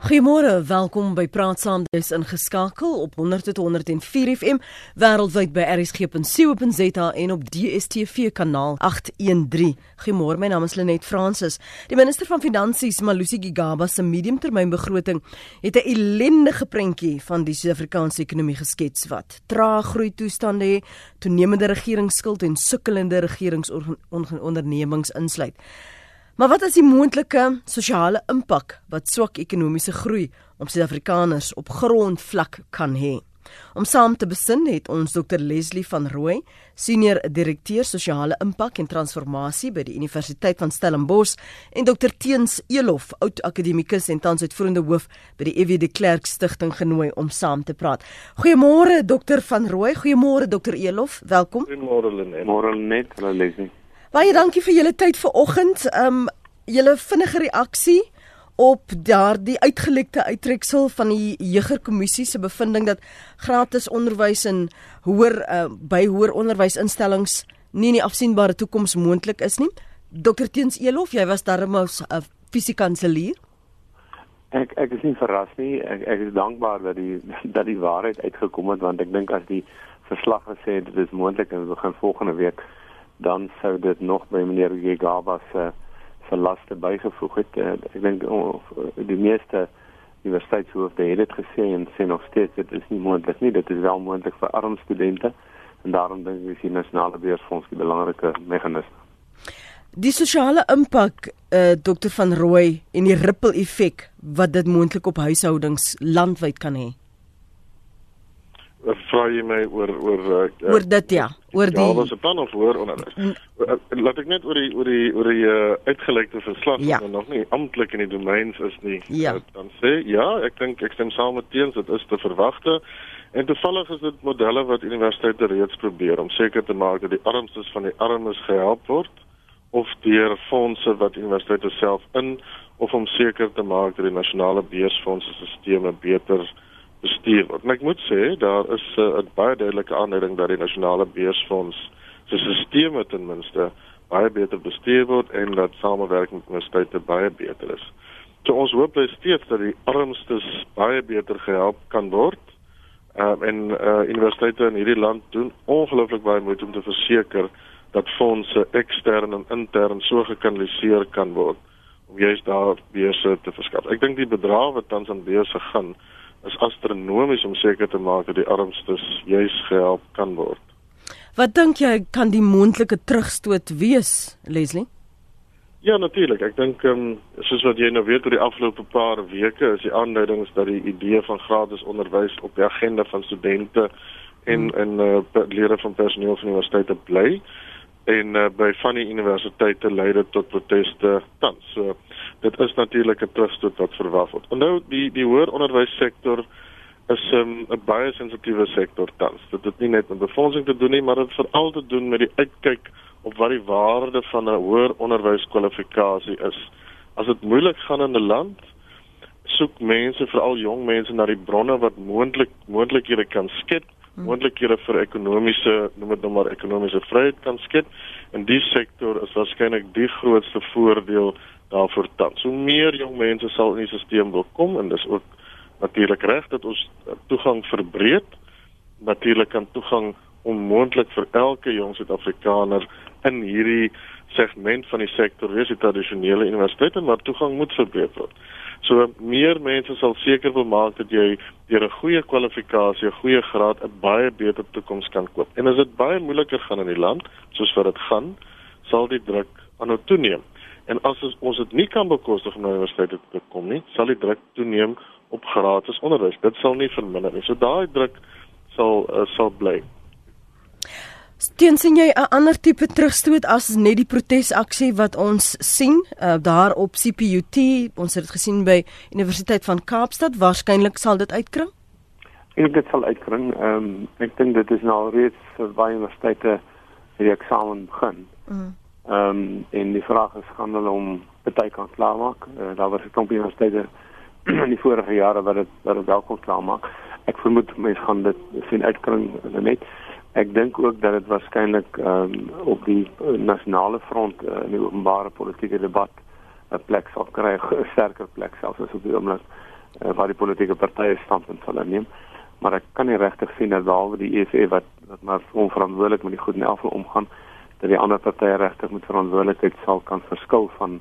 Goeiemôre, welkom by Praat Saam. Dis ingeskakel op 100.104 FM wêreldwyd by rsg.co.za en op DStv kanaal 813. Goeiemôre, my naam is Lenet Fransis. Die minister van Finansies, Malusi Gigaba, se mediumtermynbegroting het 'n ellendige prentjie van die Suid-Afrikaanse ekonomie geskets wat traag groei toestande het, toenemende regeringsskuld en sukkelende regeringsondernemings insluit. Maar wat is die moontlike sosiale impak wat swak ekonomiese groei op Suid-Afrikaners op grondvlak kan hê? Om saam te besin het ons Dr Leslie van Rooi, senior direkteur sosiale impak en transformasie by die Universiteit van Stellenbosch en Dr Teens Elof, oud akademikus en tans uitvoerende hoof by die EW de Klerk Stichting genooi om saam te praat. Goeiemôre Dr van Rooi, goeiemôre Dr Elof, welkom. Goeiemôre Lenet. Môre net, hallo Leslie. Baie dankie vir julle tyd vanoggend. Um julle vinnige reaksie op daardie uitgelekte uittreksel van die Jeugkommissie se bevinding dat gratis onderwys in hoër uh, by hoër onderwysinstellings nie in die afsienbare toekoms moontlik is nie. Dr Teens Elof, jy was darem 'n uh, fisiekanselier. Ek ek is nie verras nie. Ek ek is dankbaar dat die dat die waarheid uitgekom het want ek dink as die verslag gesê het dit is moontlik en we gaan volgende week dan sou dit nog by meneer Gegaba se se laste bygevoeg het. Uh, ek dink oh, die meeste universiteitshoofde het dit gesê en sê nog steeds dit is nie moontlik nie. Dit is wel moontlik vir arm studente en daarom dink ek die nasionale beursfonds die belangrike meganisme. Die sosiale impak uh, Dr van Rooi en die ripple effek wat dit moontlik op huishoudings landwyd kan hê vra jy my oor oor uh, oor dit ja oor die Ja, was 'n plan of hoor onderwys. Mm. Uh, laat ek net oor die oor die oor die uh, uitgelekte verslag ja. nog nie amptelik in die domeins is nie. Ja. Uh, dan sê ja, ek dink ek stem saam met teens dit is te verwagte. En toevallig is dit modelle wat universiteite reeds probeer om seker te maak dat die armstes van die armes gehelp word of deur fondse wat universiteite self in of om seker te maak dat die nasionale beursfondse stelsels beter bestuur word. Maar ek moet sê daar is eh, 'n uh, baie duidelike aanduiding dat die nasionale beursfonds se stelsels ten minste baie beter bestuur word en dat samewerking met universiteite baie beter is. So ons hoop baie steeds dat die armstes baie beter gehelp kan word. Um, en uh, universiteite in hierdie land doen ongelooflik baie moeite om te verseker dat fondse ekstern en intern so gekanaliseer kan word om juist daar beurse te verskaf. Ek dink die bedrag wat tans aan beurse gaan is astronomies om seker te maak dat die armstes juis gehelp kan word. Wat dink jy kan die moontlike terugstoot wees, Leslie? Ja, natuurlik. Ek dink ehm um, soos wat jy nou weet oor die afgelope paar weke is die aanduidings dat die idee van gratis onderwys op die agenda van studente en hmm. en uh, lede van personeel van universiteite bly en uh, by van die universiteite lei dit tot proteste tans. So dit is natuurlik 'n terugstoot wat verwag word. Onthou die die hoër onderwyssektor is 'n um, baie sensitiewe sektor tans. Dit het nie net met befondsing te doen nie, maar dit veral te doen met die uitkyk op wat die waarde van 'n hoër onderwyskwalifikasie is. As dit moeilik gaan in 'n land, soek mense, veral jong mense na die bronne wat moontlik moontlikhede kan skep Hmm. moontlikhede vir ekonomiese, noem dit nou maar ekonomiese vryheid kan skep. En die sektor is waarskynlik die grootste voordeel daarvoor tans. Hoe meer jong mense sal in die stelsel wil kom en dis ook natuurlik reg dat ons toegang verbreed. Natuurlik kan toegang onmoontlik vir elke jong Suid-Afrikaner in hierdie segment van die sektor wees, die tradisionele universiteite, maar toegang moet verbreed word. So meer mense sal seker wil maak dat jy deur 'n goeie kwalifikasie, 'n goeie graad 'n baie beter toekoms kan koop. En as dit baie moeiliker gaan in die land, soos wat dit gaan, sal die druk aanhou toeneem. En as ons dit nie kan bekostig om na universiteit te kom nie, sal die druk toeneem op gratis onderwys. Dit sal nie verminder nie. So daai druk sal uh, sal bly. Teensien jy 'n ander tipe terugstoot as net die protesaksie wat ons sien uh, daar op CPUT, ons het dit gesien by Universiteit van Kaapstad, waarskynlik sal dit uitkring? Ek dink dit sal uitkring. Ehm um, ek dink dit is nou reeds vir baie universiteite die eksamen begin. Mhm. Ehm mm. um, en die vraag is gaan hulle om party kan klaarmaak. Uh, daar was 'n klomp universiteite in die vorige jare wat dit wat dit wel kon klaarmaak. Ek vermoed mense gaan dit sien uitkring net. Ek dink ook dat dit waarskynlik um, op die uh, nasionale front uh, in die openbare politieke debat 'n plek sal kry, 'n sterker plek selfs as op die oomblik uh, waar die politieke partye standpunt sal neem. Maar ek kan nie regtig sien dat behalwe die EFF wat wat maar onverantwoordelik met die goed en elfde omgaan, dat die ander partye regtig met verantwoordelikheid sal kan verskil van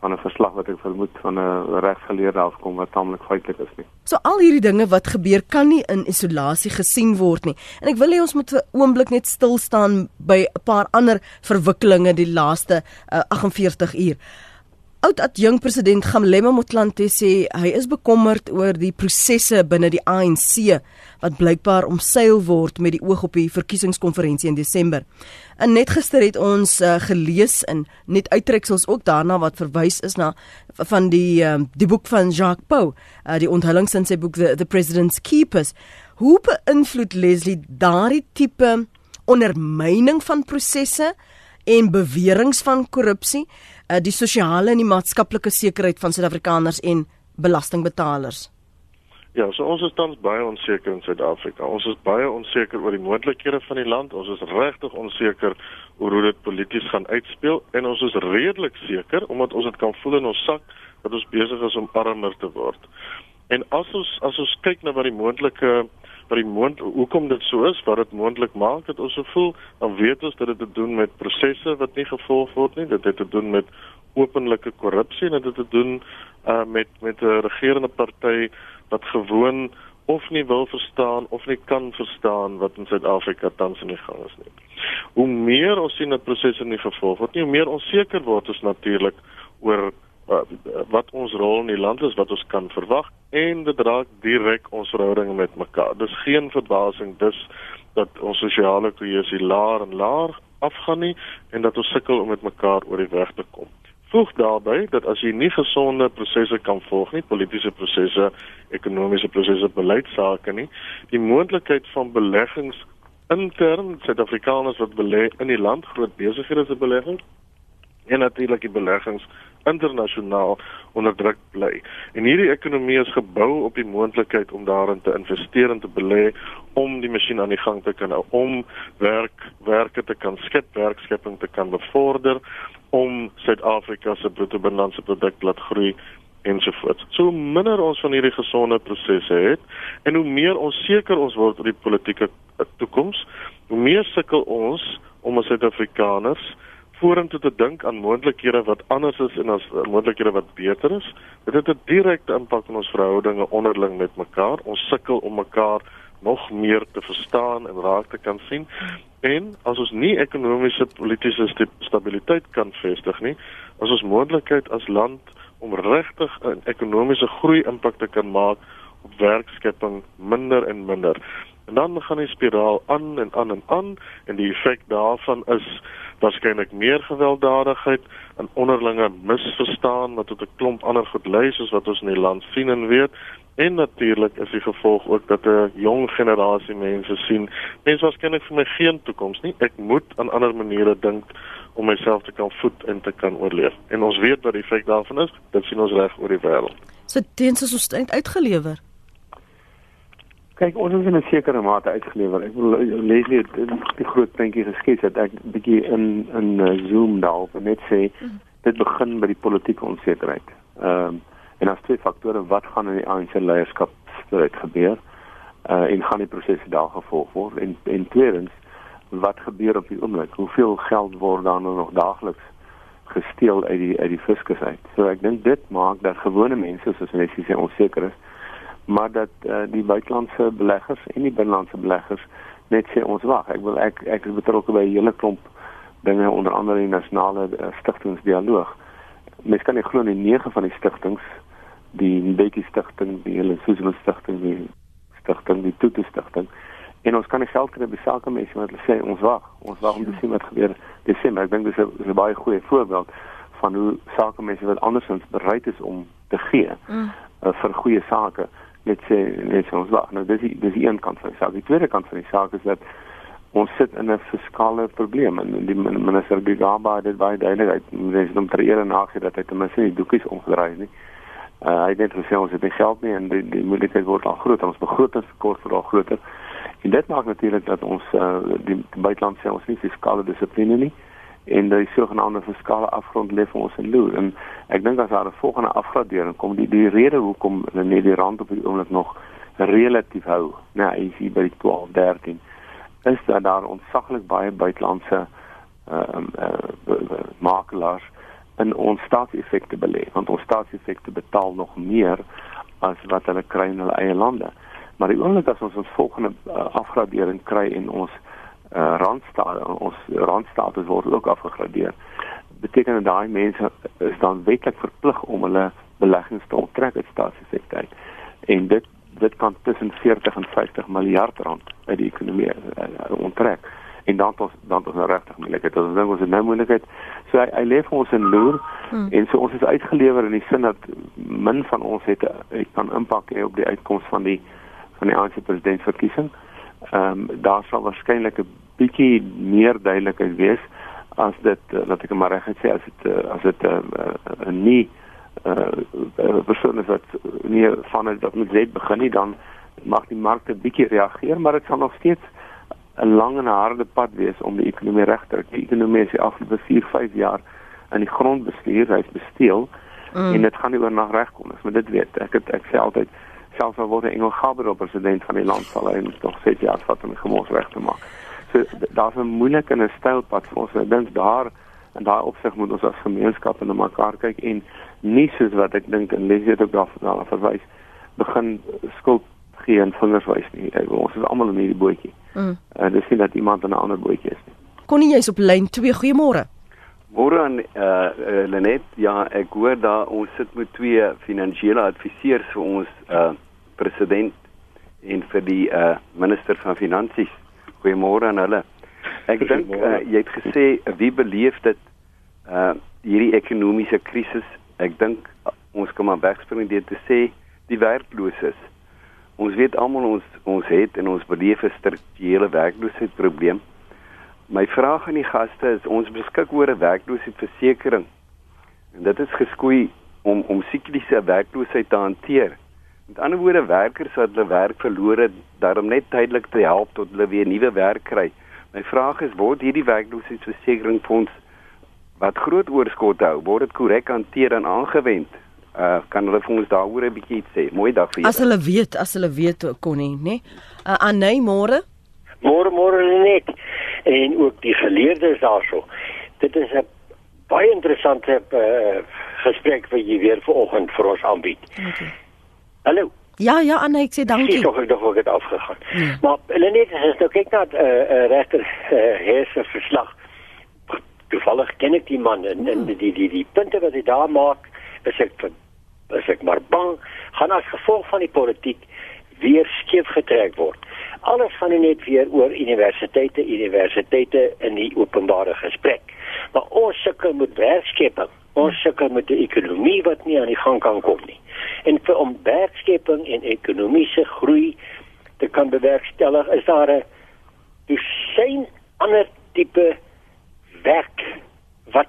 van 'n verslag wat ek vermoed van 'n regsgeleerde afkom wat tamelik feitelik is nie. So al hierdie dinge wat gebeur kan nie in isolasie gesien word nie. En ek wil hê ons moet 'n oomblik net stil staan by 'n paar ander verwikkelinge die laaste uh, 48 uur. Oud adjunk president Gamlema Motlanthe sê hy is bekommerd oor die prosesse binne die ANC wat blykbaar omseil word met die oog op die verkiesingskonferensie in Desember. En net gister het ons uh, gelees in net uittreksels ook daarna wat verwys is na van die um, die boek van Jacques Pau, uh, die onthullings in sy boek The, The President's Keepers. Hoe beïnvloed Leslie daardie tipe ondermyning van prosesse en beweringe van korrupsie uh, die sosiale en die maatskaplike sekerheid van Suid-Afrikaners en belastingbetalers? Ja, so ons is tans baie onseker in Suid-Afrika. Ons is baie onseker oor die moontlikhede van die land. Ons is regtig onseker oor hoe dit polities gaan uitspeel en ons is redelik seker omdat ons dit kan voel in ons sak dat ons besig is om armer te word. En as ons as ons kyk na wat die moontlike wat die moond hoekom dit so is, wat dit moontlik maak dat ons so voel, dan weet ons dat dit te doen met prosesse wat nie gevolg word nie. Dit het te doen met openlike korrupsie en dit het te doen uh met met 'n regerende party wat gewoon of nie wil verstaan of nie kan verstaan wat in Suid-Afrika tans in die gang is nie. Hoe meer ons sien dat prosesse nie gevolg word nie, hoe meer onseker word ons natuurlik oor wat ons rol in die land is, wat ons kan verwag en dit raak direk ons verhoudinge met mekaar. Dis geen verbasing dus dat ons sosiale kohesie laer en laer afgaan nie en dat ons sukkel om met mekaar oor die weg te kom voeg daarbey dat as jy nie gesonde prosesse kan volg nie, politieke prosesse, ekonomiese prosesse, beleidsake nie, die moontlikheid van beleggings intern Suid-Afrikaners wat belê in die land, groot besighede se beleggings en natuurlik die beleggings internasionaal onder druk bly. En hierdie ekonomie is gebou op die moontlikheid om daarin te investeer en te belê om die masjien aan die gang te kan hou, om werk werke te kan skep, werkskepping te kan bevorder om Suid-Afrika se bruto binnelandse produk laat groei ensovoorts. So minder ons van hierdie gesonde prosesse het en hoe meer ons seker ons word oor die politieke toekoms, hoe meer sukkel ons om as Suid-Afrikaners vorentoe te dink aan moontlikhede wat anders is en as moontlikhede wat beter is. Dit het 'n direkte impak op ons verhoudinge onderling met mekaar. Ons sukkel om mekaar nog meer te verstaan en raak te kan sien. En as ons nie ekonomiese politieke stabiliteit kan vestig nie, as ons moontlikheid as land om regtig 'n ekonomiese groei impak te kan maak op werkskepping minder en minder. En dan gaan die spiraal aan en aan en aan en die effek daarvan is waarskynlik meer gewelddadigheid en onderlinge misverstaan wat tot 'n klomp ander goed lei soos wat ons in die land sien en weet En natuurlik is die gevolg ook dat 'n jong generasie mense sien, mense waarskynlik vir my geen toekoms nie. Ek moet aan ander maniere dink om myself te kan voed en te kan oorleef. En ons weet wat die effek daarvan is. Dit sien ons reg oor die wêreld. So teens is ons uitgelewer. Kyk, ons is in 'n sekere mate uitgelewer. Ek wil lees net die groot prentjie geskets het ek bietjie in in uh, Zoom daarop net sê dit begin by die politieke onsekerheid. Ehm um, En as twee faktore wat gaan in die ANC leierskap stryd gebeur uh en gaan die prosesse daar gevolg word en en tweedens wat gebeur op die oomblik hoeveel geld word dan nou nog daagliks gesteel uit die uit die fiskus uit so ek dink dit maak dat gewone mense soos net sê onseker is maar dat uh, die buitelandse beleggers en die binnelandse beleggers net sê ons wag ek wil ek ek is betrokke by 'n hele klomp dinge onder andere die nasionale uh, stigtingsdialoog mens kan nie glo nie nege van die stigtings die Mbeki stigting, die hele Suzulu stigting, die stigting, die Tutu stigting. En ons kan nie geld kry by sake mense wat hulle sê ons wag. Ons wag om te sien wat gebeur Desember. Ek dink dis 'n baie goeie voorbeeld van hoe sake mense wat andersins bereid is om te gee mm. uh, vir goeie sake net sê net ons wag. Nou dis die, dis die een kant van die saak. Die tweede kant van die saak is dat ons sit in 'n fiskale probleem en die minister Gigaba het dit baie duidelik. Dis om ter ere nagee dat hy ten minste die doekies omgedraai het nie. Uh, hy het gesê ons het nie geld nie en die, die moeilikheid word al groter. Ons begrotingskort word al groter. En dit maak natuurlik dat ons uh, die, buiteland sê ons nie fiskale dissipline nie en die sogenaamde fiskale afgrond lê vir ons in loer. En ek dink as daar 'n volgende afgradering kom die die rede hoekom net die rand op die oomblik nog relatief hou nou jy sien by 12 13 is dat daar ontsaglik baie buitelandse ehm uh, uh, makelaars in ons staatseffekte belê. Want ons staatseffekte betaal nog meer as wat hulle kry in hulle eie lande. Maar die oomblik as ons ons volgende uh, afgradering kry en ons uh, randstaat ons randstatus word ook afgegradeer beteken dat daai mense is dan wetlik verplig om hulle beleggings te onttrek uit staatseffekte en dit dit kan tussen 40 en 50 miljard rand uit die ekonomie uh, onttrek en dan tot dan tot 'n regtig moeilikheid. Ons dink ons het nou moeilikheid. So hy, hy lê vir ons in loer hmm. en so ons is uitgelewer in die sin dat min van ons het, het kan impak hê op die uitkoms van die van die ANC presidentsverkiesing. Ehm um, daar sal waarskynlik 'n bietjie meer duidelikheid wees as dit dat ek maar reg het sê as dit as dit 'n uh, uh, nie uh persoon is wat nie van dit met Z begin nie dan mag die markte bietjie reageer maar dit sal nog steeds 'n lang en harde pad wees om die ekonomie reg te kry. Die ekonomie is die afgelope 4, 5 jaar in die grond bestuur, hy's besteel mm. en dit gaan nie oornag regkom nie. Maar dit weet ek het, ek sê altyd selfs al word Engel Gabriel president van die land sal hy nog 6 jaar vat om gemors reg te maak. So daar's 'n moeilike en 'n styl pad vir ons. Ek dink daar en daai opsig moet ons as gemeenskap in mekaar kyk en nie soos wat ek dink in Leslie het ook daarna verwys begin skuld gee en vingers wys nie. Ek, ons is almal in hierdie bootjie. Mm. En dis nie dat iemand in 'n ander bootjie is nie. Konnie jy's op lyn 2. Goeiemôre. Môre aan eh uh, Lenet, ja, ek hoor daar ons sit met twee finansiële adviseurs vir ons eh uh, president en vir die uh, minister van finansies. Goeiemôre aan hulle. Ek dink uh, jy het gesê wie beleef dit uh, hierdie ekonomiese krisis. Ek dink ons kan maar wegspring deur te sê die werklooses. Ons weet almal ons ons het en ons beleef 'n strukturele werkloosheidprobleem. My vraag aan die gaste is ons beskik oor 'n werkloosheidsversekering. En dit is geskoei om om sikliese werkloosheid te hanteer. Met ander woorde werkers wat hulle werk verloor het, daarom net tydelik te help tot hulle weer nuwe werk kry. My vraag is word hierdie werkloosheidsversekeringsfonds wat groot oorskot hou, word dit korrek hanteer en aangewend? uh kan hulle vir ons daaroor 'n bietjie iets sê. Mooi dag vir julle. As hulle weet, as hulle weet kon nie, nê? Uh Anay môre? Môre môre net. En ook die geleerdes daarso. Dit is 'n baie interessante uh gesprek wat jy weer vanoggend vir ons aanbied. Okay. Hallo. Ja, ja, Anay, ek sê dankie. Ek dink ek dink dit afgegaan. Ja. Maar hulle net as nou kyk na 'n uh, uh, regter uh, heerse verslag. Toevallig ken ek die man en, en die die die, die punte wat hy daar maak, is ek is ek maar bang gaan as gevolg van die politiek weer skeef getrek word. Alles gaan net weer oor universiteite, universiteite in die openbare gesprek. Maar ons sukkel met werkskeping. Ons sukkel met 'n ekonomie wat nie aan die gang kan kom nie. En vir om werkskeping en ekonomiese groei te kan bewerkstellig, is daar 'n dosyn ander tipe werk wat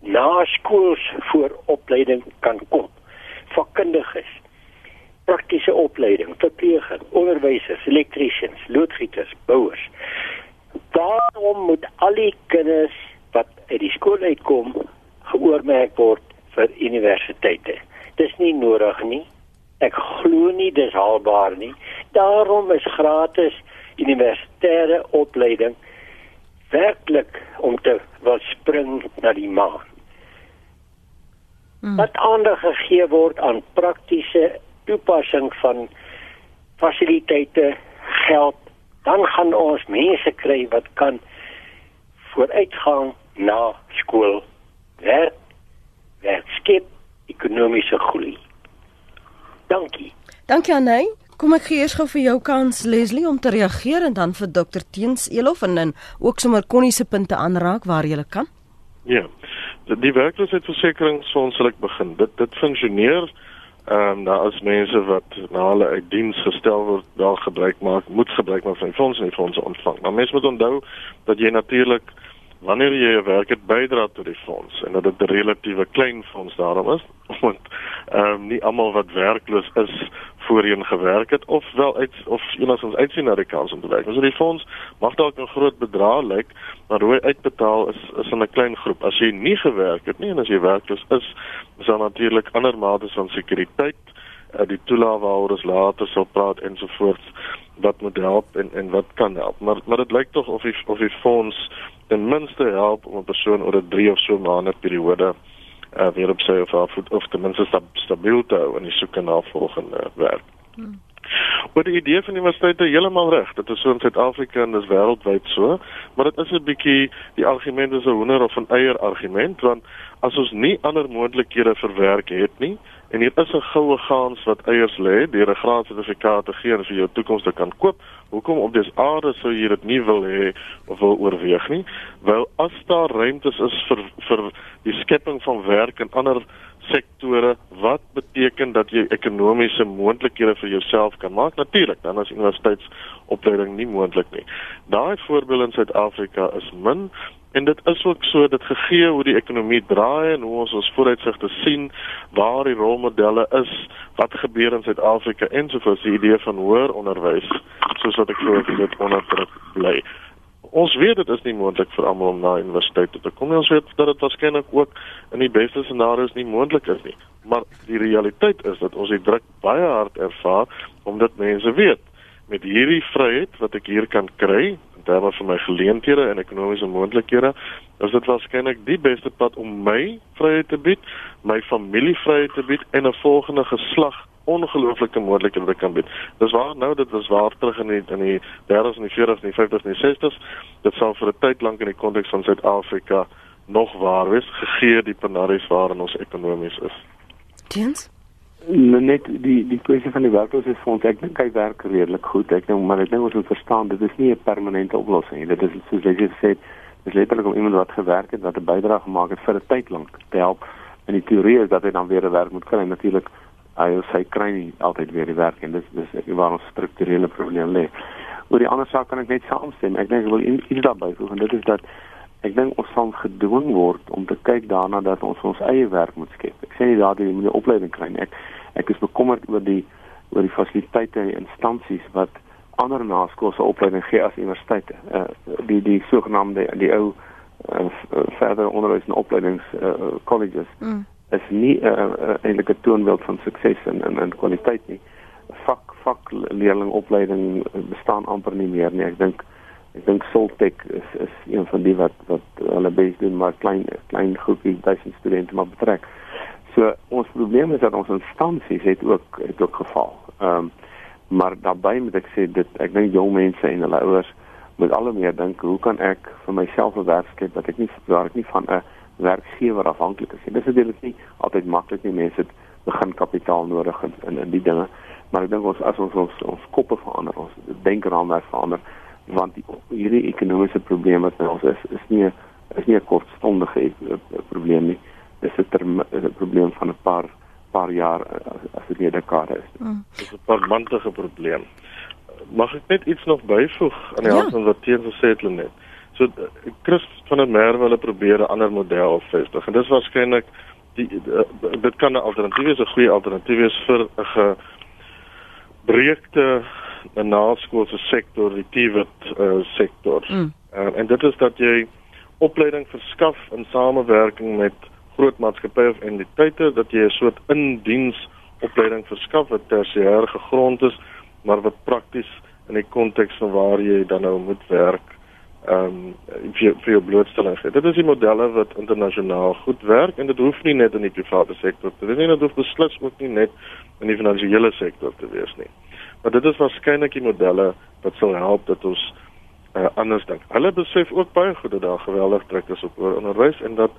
na skools voor opleiding kan kom vakkundiges, praktiese opleiding, verpleging, onderwysers, elektriesiens, loodgieters, bouers. Daarom moet al die kinders wat uit die skool uitkom geoormerk word vir universiteite. Dis nie nodig nie. Ek glo nie dis haalbaar nie. Daarom is gratis universitêre opleiding werklik om te wil spring na die maan mm. wat aandag gegee word aan praktiese toepassing van fasiliteite, geld, dan gaan ons mense kry wat kan vooruitgang na skool werk, werk skep ekonomiese groei. Dankie. Dankie Anay. Kom ek gee eers gou vir jou kans Leslie om te reageer en dan vir Dr Teens Elof en dan ook sommer Connie se punte aanraak waar jy kan. Ja die werkloosheidsversekeringsfonds sal ek begin. Dit dit funksioneer ehm um, daar is mense wat na hulle uit diens gestel word, daar gebruik maak, moet gebruik maak van fondse en fondse ontvang. Maar mense moet onthou dat jy natuurlik wanneer jy jou werk het bydra tot die fonds en dat dit 'n relatiewe klein fonds daarom is want ehm um, nie almal wat werkloos is voorheen gewerk het of wel uit of enigstens uitsien na die kans om te werk. So die fonds mag dalk 'n groot bedrag lyk, maar hoe uitbetaal is is in 'n klein groep. As jy nie gewerk het nie en as jy werkloos is, is daar natuurlik ander mate van sekuriteit, uh, die toelaag waaroor ons later sal praat ensovoorts wat moet help en en wat kan help. Maar maar dit lyk tog of die of die fonds ten minste help om 'n persoon oor 'n 3 of so maande periode uh, weer op sy of haar voet of ten minste stab, stabiel te hou in die soeke na volgende werk. Hmm. Oor die idee van universiteite heeltemal reg. Dit is so in Suid-Afrika en dis wêreldwyd so, maar dit is 'n bietjie die argument is 'n hoender of 'n eier argument want as ons nie ander moontlikhede vir werk het nie, En hier is 'n goue gans wat eiers lê deur 'n graadsertifikaat te gee en vir jou toekoms te kan koop. Hoekom op dis aarde sou jy dit nie wil hê of wil oorweeg nie? Wel as daar ruimtes is vir vir die skepping van werk in ander sektore, wat beteken dat jy ekonomiese moontlikhede vir jouself kan maak? Natuurlik, dan as universiteitsopleiding nie moontlik nie. Daai voorbeeld in Suid-Afrika is min En dit is ook so dat gegee hoe die ekonomie draai en hoe ons ons vooruitsigte sien, waar die rolmodelle is, wat gebeur in Suid-Afrika en so voort, die idee van hoër onderwys, soos wat ek glo dit onderdruk bly. Ons weet dit is nie moontlik vir almal om na universiteit te kom nie. Ons weet dat dit waarskynlik ook in die beste scenario's nie moontlik is nie. Maar die realiteit is dat ons die druk baie hard ervaar omdat mense weet met hierdie vryheid wat ek hier kan kry terme van my geleenthede en ekonomiese moontlikhede, is dit waarskynlik die beste pad om my vryheid te bied, my familie vryheid te bied en 'n volgende geslag ongelooflike moontlikhede te kan bied. Dis waar nou dit was waar terug in die in die 30s en die 40s en die 50s en die 60s. Dit sal vir 'n tyd lank in die konteks van Suid-Afrika nog waar wees gegee die penaries waarin ons ekonomies is. Tens net die die kwessie van die werkloosheidsfonds ek dink hy werk redelik goed ek dink maar ek dink ons moet verstaan dit is nie 'n permanente oplossing dit is soos jy het dis letterlik om iemand wat gewerk het wat 'n bydrae gemaak het vir 'n tyd lank te help. En die teorie is dat hy dan weer 'n werk moet kry. Natuurlik hy sy kry nie altyd weer die werk en dis dis waar ons strukturele probleem lê. Oor die ander saak kan ek net saamstem. Ek dink ek wil iets daarby voeg en dit is dat ek dink ons sal gedwing word om te kyk daarna dat ons ons eie werk moet skep. Ek sê nie dat jy moet 'n opleiding kry nie. Ek ek is bekommerd oor die oor die fasiliteite en instansies wat ander naskoolse opleiding gee as universiteite. Uh, die die sogenaamde die ou uh, verder onderwys en opleidings uh, colleges mm. is nie 'n uh, uh, eintlik 'n toonbeeld van sukses en en, en kwaliteit nie. Vak vak leerlingopleiding bestaan amper nie meer nie. Ek dink ek dink Soltech is is een van die wat wat hulle bes doen maar klein klein groepie duisend studente maar betrek. So ons probleem is dat ons instansies het ook het ook geval. Ehm um, maar daarbey moet ek sê dit ek dink jong mense en hulle ouers moet al meer dink hoe kan ek vir myself 'n werk skep wat ek nie waar ek nie van 'n werkgewer afhanklik is nie. Dis natuurlik nie altyd maklik nie. Mense het begin kapitaal nodig in in, in die dinge. Maar ek dink ons as ons ons, ons koppe verander, ons denkraamwerk verander, want die hierdie ekonomiese probleme wat ons is is nie is nie 'n kortstondige eh, probleem nie dis 'n probleem van 'n paar paar jaar as dit 'n dekade is. Mm. Dis 'n permanente probleem. Mag ek net iets nog byvoeg aan die ja. hand van wat teen gesê het net. So Chris van der Merwe hulle probeer 'n ander model vestig en dis waarskynlik die dit kan 'n alternatief wees, 'n goeie alternatief wees vir 'n gebreekte naskoolse sektor, die TVET uh, sektor. Mm. Uh, en dit is dat jy opleiding verskaf in samewerking met groot maatskappye of entiteite dat jy 'n soort indiens opleiding verskaf wat tersiêr gegrond is, maar wat prakties in die konteks van waar jy dan nou moet werk, ehm um, vir vir jou blootstelling gee. Dit is die modelle wat internasionaal goed werk en dit hoef nie net in die private sektor te wees nie, dit hoef beslis ook nie net in die finansiële sektor te wees nie. Maar dit is waarskynlik die modelle wat sal help dat ons uh, anders dink. Hulle besef ook baie goed dat daar geweldig druk is op onderwys en dat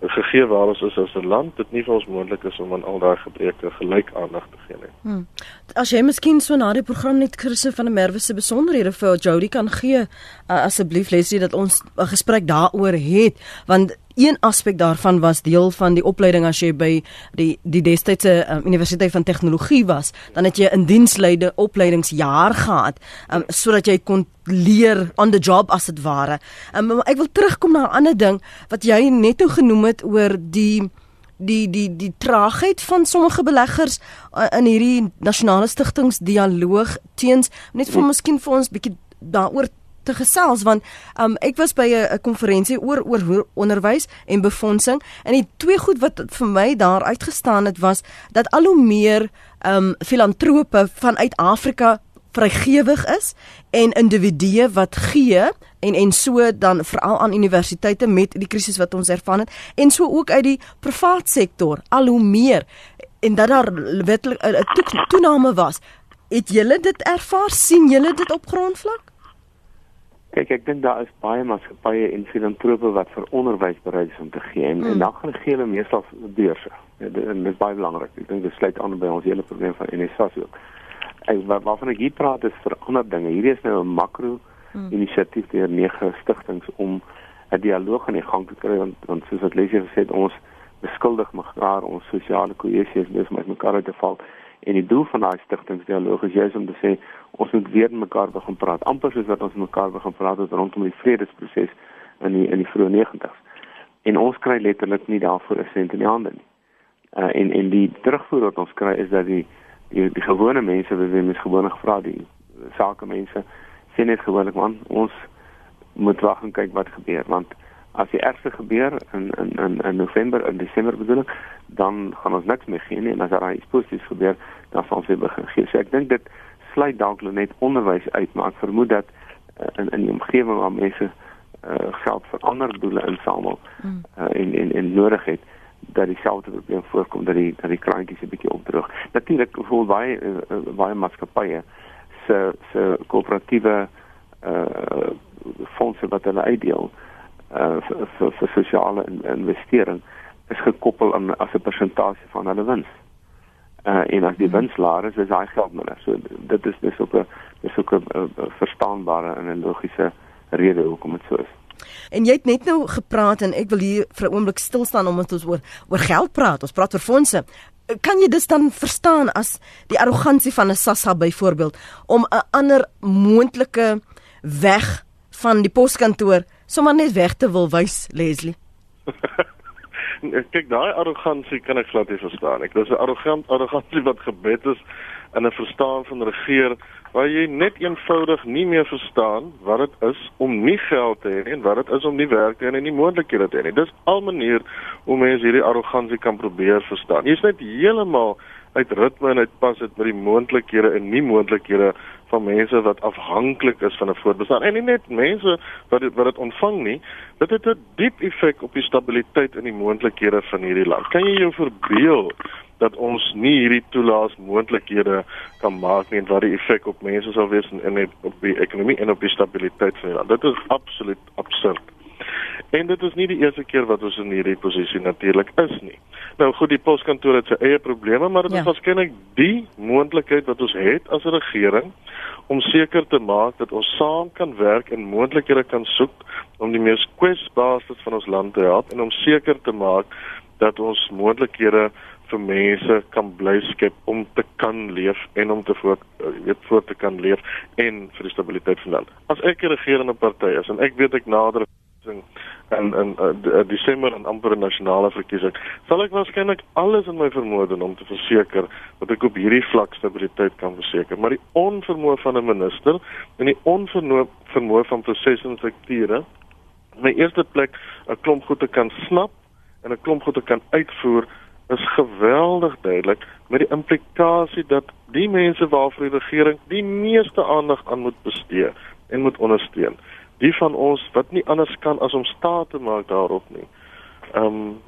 gegee waar ons is as 'n land dit nie vir ons moontlik is om aan al daai gebreke gelyk aandag te gee nie. Hmm. As jy miskien so na die program net Chrisse van der Merwe se besonderhede vir Jody kan gee, uh, asseblief Leslie dat ons 'n gesprek daaroor het want een aspek daarvan was deel van die opleiding as jy by die die destydse um, Universiteit van Tegnologie was, dan het jy 'n diensleide opleidingsjaar gehad, um, sodat jy kon leer on the job as dit ware. Um, ek wil terugkom na 'n ander ding wat jy net nou genoem het oor die die die die traagheid van sommige beleggers uh, in hierdie nasionale stigtingsdialoog teens net vir miskien vir ons bietjie daaroor te gesels want um, ek was by 'n konferensie oor oor onderwys en befondsing en die twee goed wat vir my daar uitgestaan het was dat al hoe meer um, filantrope vanuit Afrika vrygewig is en individue wat gee en en so dan veral aan universiteite met die krisis wat ons ervaar het en so ook uit die privaat sektor al hoe meer en dat daar wetlik 'n toename was. Het julle dit ervaar? Sien julle dit op grondvlak Kyk, ek dink daar is baie maatskappye en filantrope wat vir onderwys bereid is om te gee en, mm. en dan gaan gee hulle meestal beurse. En dit is baie belangrik. Ek dink dit sluit aan by ons hele probleem van NSA ook ek waarvan ek hier praat is vir ander dinge. Hierdie is nou 'n makro hmm. inisiatief deur nege stigtings om 'n dialoog aan die gang te kry want, want soos wat Lesie gesê het ons beskuldig mekaar ons sosiale kohesie is besig met mekaar te val. En die doel van daai stigtingsdialoog is juist om te sê ons moet weer met mekaar begin praat. Amper soos wat ons met mekaar begin praat het rondom die vredesproses in die in die vroeë 90's. En ons kry letterlik nie daarvoor 'n sent in die hande nie. Uh, en en die terugvoer wat ons kry is dat die die, die gewone mense wat weer mens gewone gevra die sake mense sien net gewoonlik man ons moet wag en kyk wat gebeur want as die ergste gebeur in in in in November en Desember bedoel ek dan gaan ons niks meer gee nie en as daar iets positiefs gebeur dan sal ons weer begin gee so ek dink dit sluit dalk net onderwys uit maar ek vermoed dat uh, in in die omgewing waar mense uh, geld vir ander doele insamel mm. uh, en en en nodig het dat dieselfde probleem voorkom dat die dat die kraantjies 'n bietjie opdroog. Natuurlik voel baie uh, baie maatskappye se se koöperatiewe uh fondse wat hulle uitdeel uh vir, vir, vir sosiale investering is gekoppel aan as 'n persentasie van hulle wins. Uh en as die hmm. wins laer is, is daai geld minder. So dit is dis ook 'n dis ook 'n verstaanbare en 'n logiese rede hoekom dit so is. En jy het net nou gepraat en ek wil hier vir 'n oomblik stil staan omdat ons oor oor geld praat. Ons praat oor fondse. Kan jy dit dan verstaan as die arrogansie van 'n Sassa byvoorbeeld om 'n ander moontlike weg van die poskantoor sommer net weg te wil wys, Leslie? Kyk, daai arrogansie kan ek glad nie verstaan. Ek dis 'n arrogant arrogansie wat gebed is in 'n verstaan van regeer waar jy net eenvoudig nie meer verstaan wat dit is om nie geld te hê en wat dit is om nie werk te hê en nie moontlikhede te hê nie. Dis al manier hoe mense hierdie arrogansie kan probeer verstaan. Jy's net heeltemal uit ritme en uit pas dit met die moontlikhede en nie moontlikhede van mense wat afhanklik is van 'n voorbestaan en nie net mense wat dit wat dit ontvang nie dit het 'n diep effek op die stabiliteit en die moontlikhede van hierdie land kan jy jou verbeel dat ons nie hierdie toelaas moontlikhede kan maak nie en wat die effek op mense sal wees en, en op die ekonomie en op die stabiliteit van die land. Dit is absoluut absurd. En dit is nie die eerste keer wat ons in hierdie posisie natuurlik is nie. Nou goed, die poskantoor het sy eie probleme, maar dit ja. is waarskynlik die moontlikheid wat ons het as 'n regering om seker te maak dat ons saam kan werk en moontlikhede kan soek om die mees kwesbaarste van ons land te help en om seker te maak dat ons moontlikhede vir mense kan bly skep om te kan leef en om te voort eh, weet voort te kan leef en vir die stabiliteit van land. As ek 'n regerende party is en ek weet ek nader in in in uh, Desember en amper 'n nasionale verkiesing, sal ek waarskynlik alles in my vermoë doen om te verseker dat ek op hierdie vlak stabiliteit kan verseker. Maar die onvermoë van 'n minister en die onvermoë van prosesse en strukture in die eerste plek 'n klomp goed te kan snap en 'n klomp goed te kan uitvoer is geweldig duidelik met die implikasie dat die mense waarvoor die regering die meeste aandag aan moet bestee en moet ondersteun. Die van ons wat nie anders kan as om staat te maak daarop nie. Ehm um,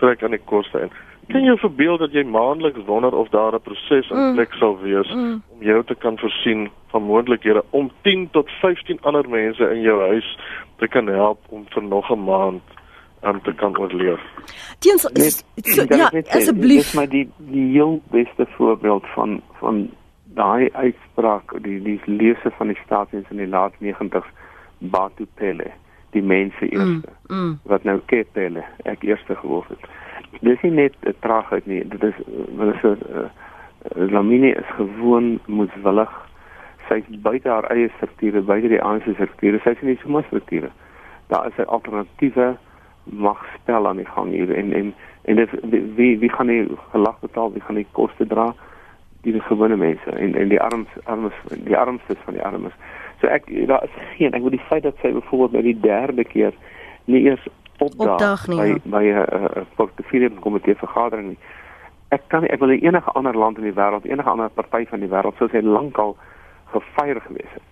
trek aan die koste in. Kan jy verbeel dat jy maandeliks wonder of daar 'n proses in mm. plek sal wees mm. om jou te kan voorsien van moontlikhede om 10 tot 15 ander mense in jou huis te kan help om vir nog 'n maand om te kan oorleef. Teens is so, ja, asseblief. Dis maar die die heel beste voorbeeld van van daai uitspraak, die die lese van die staatsdiens in die laat 90s Batu Pele, die mense mm, eerste. Mm, mm. Wat nou Kepele, ek eerste gehoor het. Dis nie net 'n traagheid nie, dit is is 'n uh, Lamine is gewoon moeswillig. Sy is buite haar eie strukture, buite die ANC strukture. Sy is nie so maar strukture. Daar is 'n alternatiewe magspel aan die gang hier en en En dit wie wie gaan die gelag betaal? Wie gaan die koste dra? Die gewone mense en en die armes armes die armstes van die armes. So ek daar is geen ek wil die feit dat sy byvoorbeeld by die derde keer nie eers opdaag, opdaag nie, by ja. by 'n uh, uh, portefeulje komitee vergadering nie. Ek kan nie, ek wil enige ander land in die wêreld, enige ander party van die wêreld sou sy lankal gefeier gewees het.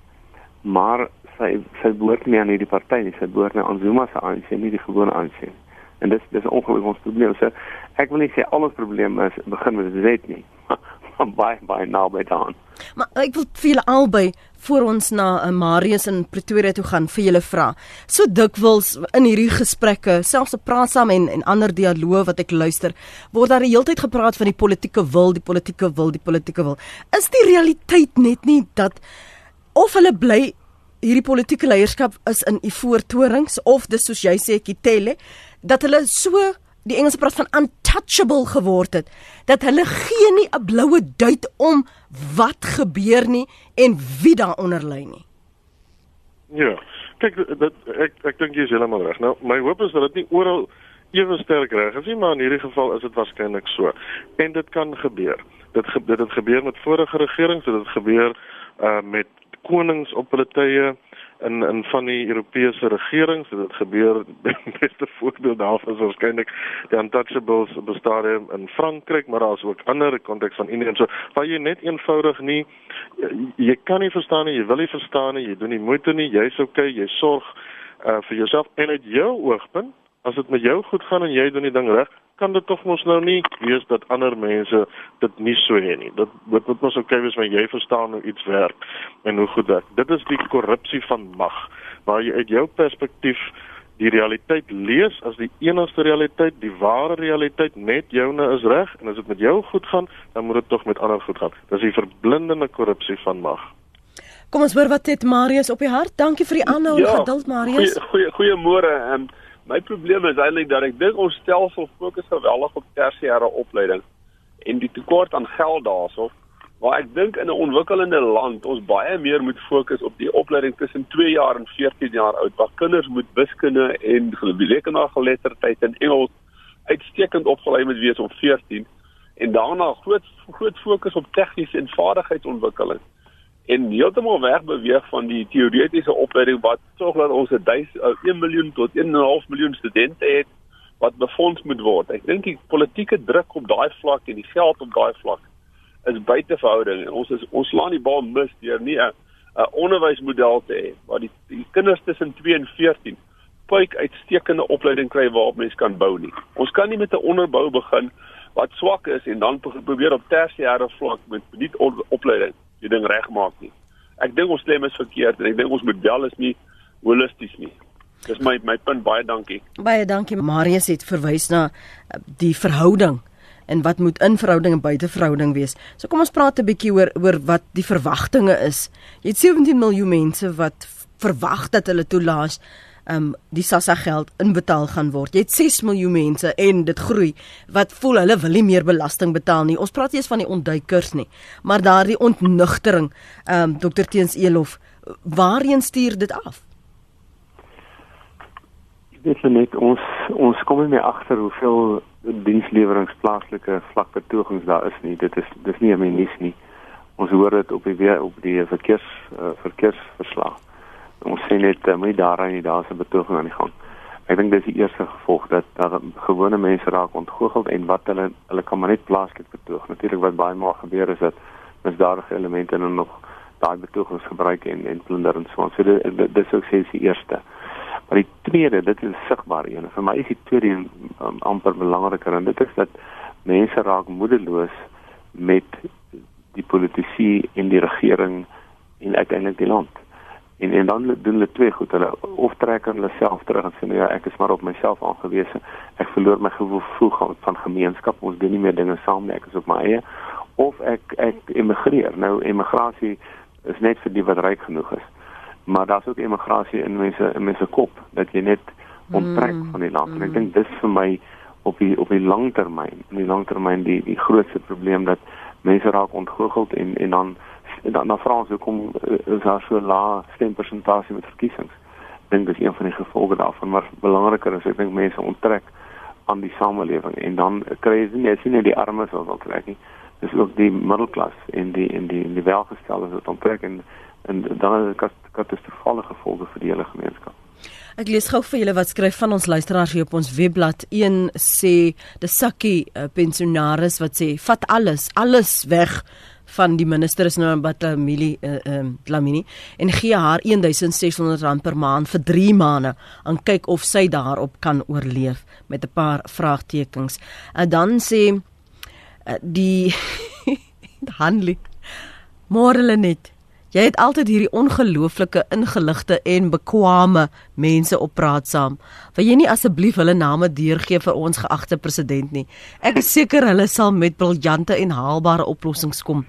Maar sy sy behoort nie aan hierdie party nie, sy behoort aan Zuma se ANC, nie die gewone ANC nie. En dis dis ongelukkig ons probleem. So ek wil nie sê al ons probleme is begin met Z nie. van baie baie naby daan. Maar ek wil julle albei voor ons na uh, Marius in Pretoria toe gaan vir julle vra. So dikwels in hierdie gesprekke, selfs op praat saam en en ander dialoë wat ek luister, word daar die hele tyd gepraat van die politieke wil, die politieke wil, die politieke wil. Is die realiteit net nie dat of hulle bly hierdie politieke leierskap is in u voortorings of dis soos jy sê Kitele dat hulle so die Engelse praat van untouchable geword het dat hulle gee nie 'n bloue duit om wat gebeur nie en wie daaronder lê nie. Ja. Kyk dit ek ek dink jy is heeltemal reg. Nou my hoop is dat dit nie oral ewe sterk reg is nie, maar in hierdie geval is dit waarskynlik so. En dit kan gebeur. Dit dit het gebeur met vorige regerings, dit het gebeur uh met konings op hulle tye in in van die Europese regerings het dit gebeur die beste voorbeeld daarvan is waarskynlik die untouchables bestadium in Frankryk maar daar is ook ander konteks van Indië en so waar jy net eenvoudig nie jy kan nie verstaan nie jy wil nie verstaan nie jy doen nie moeite nie jy's okay jy sorg uh, vir jouself en uit jou oogpunt as dit met jou goed gaan en jy doen die ding reg kan dit tog mos nou nie wees dat ander mense dit nie so hê nie. Dit dit moet mos okay wees wanneer jy verstaan hoe iets werk en hoe goed werk. Dit is die korrupsie van mag waar jy uit jou perspektief die realiteit lees as die enigste realiteit, die ware realiteit net joune is reg en as dit met jou goed gaan, dan moet dit tog met ander goed gaan. Dis die verblindende korrupsie van mag. Kom ons hoor wat het Marius op die hart. Dankie vir die aanhou ja, geduld Marius. Goeie goeiemôre. Ehm My probleem is eintlik dat ek dink ons stelsel fokus geweldig op tersiêre opleiding en die tekort aan geld daarsof waar ek dink in 'n ontwikkelende land ons baie meer moet fokus op die opleiding tussen 2 jaar en 14 jaar oud waar kinders moet wiskunde en rekenaargeletterdheid en Engels uitstekend opgelei moet wees om 14 en daarna groot groot fokus op tegniese en vaardigheidsontwikkeling en heeltemal weg beweeg van die teoretiese opleiding wat tog dat ons 'n 1 miljoen tot 1.5 miljoen studente het wat befonds moet word. Ek dink die politieke druk op daai vlak en die geld op daai vlak is buite verhouding en ons is ons slaan die bal mis deur nie 'n 'n onderwysmodel te hê waar die, die kinders tussen 2 en 14 puik uitstekende opleiding kry waarop mens kan bou nie. Ons kan nie met 'n onderbou begin wat swak is en dan probeer op tersiêre vlak met nie opleiding die ding regmaak nie. Ek dink ons stem is verkeerd en ek dink ons model is nie holisties nie. Dis my my punt baie dankie. Baie dankie Marius het verwys na eh, die verhouding en wat moet in verhouding en buite verhouding wees. So kom ons praat 'n bietjie oor oor wat die verwagtinge is. Jy het 17 miljoen mense wat verwag dat hulle toelaas um die SASSA geld inbetaal gaan word. Jy het 6 miljoen mense en dit groei wat voel hulle wil nie meer belasting betaal nie. Ons praat nie eens van die ontduikers nie, maar daardie ontnugtering. Um Dr Teens Elof, waarheen stuur dit af? Dit is net ons ons kom nie meer agter hoeveel dienslewerings plaaslike vlak betogings daar is nie. Dit is dis nie 'n menies nie. Ons hoor dit op die weer op die verkeers uh, verkeersverslag ons sê net moenie daaraan nie daar's 'n betoging aan die gang. Ek dink dis die eerste gevolg dat dat gewone mense raak ontgoocheld en wat hulle hulle kan maar net plaaslik betoog. Natuurlik wat baie maal gebeur is dat misdadige elemente dan nog daai betogings gebruik en en plunder en so. So dit dis ook sê die eerste. Maar die tweede, dit is sigbaar een. Vir my is die tweede um, amper belangriker en dit is dat mense raak moedeloos met die politici en die regering en uiteindelik die land en en dan doen hulle twee goed. Hulle of trek hulle self terug en sê nee ja ek is maar op myself aangewese. Ek verloor my gevoel van gemeenskap. Ons doen nie meer dinge saam nie. Ek is op my eie. Of ek ek emigreer. Nou emigrasie is net vir die wat ryk genoeg is. Maar daar's ook emigrasie in mense in mense kop dat jy net onttrek mm, van die land. Mm. en ek dink dis vir my op die op die langtermyn in die langtermyn die die grootste probleem dat mense raak ontgoocheld en en dan en dan na Frans hoekom eh, is daar so lae stempersentasie met verkiesings. Ek dink dis een van die gevolge daarvan, maar belangriker is ek dink mense onttrek aan die samelewing en dan kry jy nie sien net die armes wat wil trek nie dis ook die middelklas en die en die en die welgesteldes wat onttrek en en dan is dit katastrofale gevolge vir die hele gemeenskap. Ek lees gou vir julle wat skryf van ons luisteraars hier op ons webblad. Een sê die sakkie uh, pensionaris wat sê vat alles, alles weg van die minister is nou in Batamili uh, um, Lamini en gee haar 1600 rand per maand vir 3 maande en kyk of sy daarop kan oorleef met 'n paar vraagtekens. En uh, dan sê uh, die Hanlie Môre net Jy het altyd hierdie ongelooflike ingeligte en bekwame mense op praat saam. Wil jy nie asseblief hulle name deurgee vir ons geagte president nie? Ek is seker hulle sal met briljante en haalbare oplossings kom.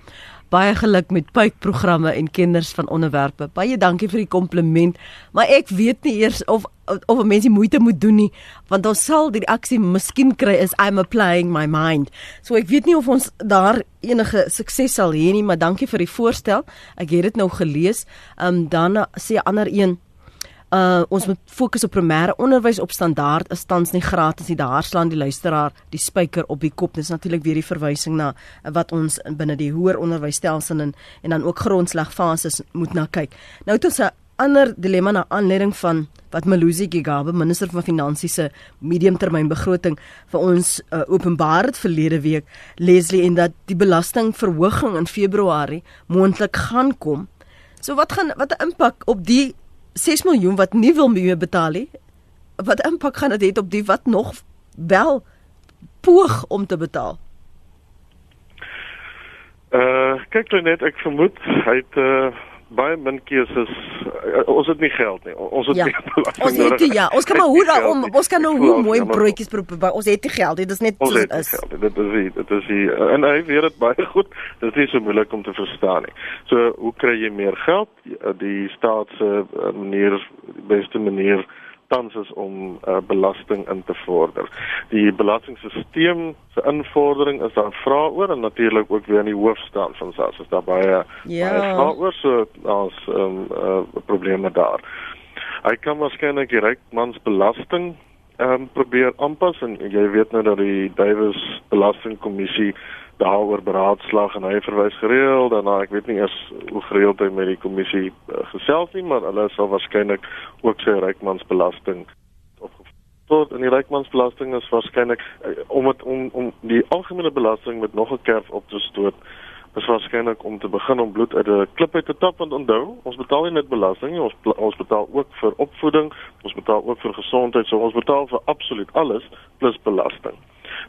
Baie geluk met pypprogramme en kinders van onderwerpe. Baie dankie vir die kompliment, maar ek weet nie eers of of mense moeite moet doen nie, want ons sal die aksie miskien kry is I'm applying my mind. So ek weet nie of ons daar enige sukses sal hê nie, maar dankie vir die voorstel. Ek het dit nou gelees. Ehm um, dan sê 'n ander een Uh ons moet fokus op primêre onderwys op standaard is tans nie gratis nie. Daar slaan die luisteraar die spyker op die kop. Dis natuurlik weer die verwysing na wat ons binne die hoër onderwysstelsel en en dan ook grondslagfases moet na kyk. Nou het ons 'n ander dilemma na aanleiding van wat Malusi Gigaba, minister van finansies se mediumtermynbegroting vir ons uh, openbaar het verlede week, Leslie en dat die belastingverhoging in Februarie moontlik gaan kom. So wat gaan wat 'n impak op die 6 miljoen wat nie wil meer betaal nie. Wat impak gaan dit hê op die wat nog wel poog om te betaal? Uh kyk net ek vermoed hy het uh baie min keuses. Uh, ons het nie geld nie. Ons het ja. nie belasting ons het nie, ja, ons kan maar hoe daarom ons kan nou hoe mooi broodjies probeer. Ons het nie geld nie. Dit is net ons het is. Geld. Dit is die, dit is die, en hy weet dit baie goed. Dit is nie so moeilik om te verstaan nie. So hoe kry jy meer geld? Die staat se manier die beste manier tans is om uh, belasting in te vorder. Die belastingstelsel se invordering is daar vra oor en natuurlik ook weer in die hoof staan van SARS is daar baie ja. baie vra oor so as um, uh, probleme daar. Hy kan waarskynlik die rykmansbelasting ehm um, probeer aanpas en jy weet nou dat die Davies belastingkommissie daaroor beraadslag en hy verwys gereeld daarna. Ek weet nie eers hoe gereeld hy met die kommissie uh, gesels nie maar hulle sal waarskynlik ook sy rykmansbelasting opgevoer en die rykmansbelasting is waarskynlik uh, om het, om om die algemene belasting met nog 'n kerf op te stoot is waarskynlik om te begin om bloed uit 'n klip uit te tap. Want onthou ons betaal nie net belasting nie ons ons betaal ook vir opvoeding ons betaal ook vir gesondheid. So ons betaal vir absoluut alles plus belasting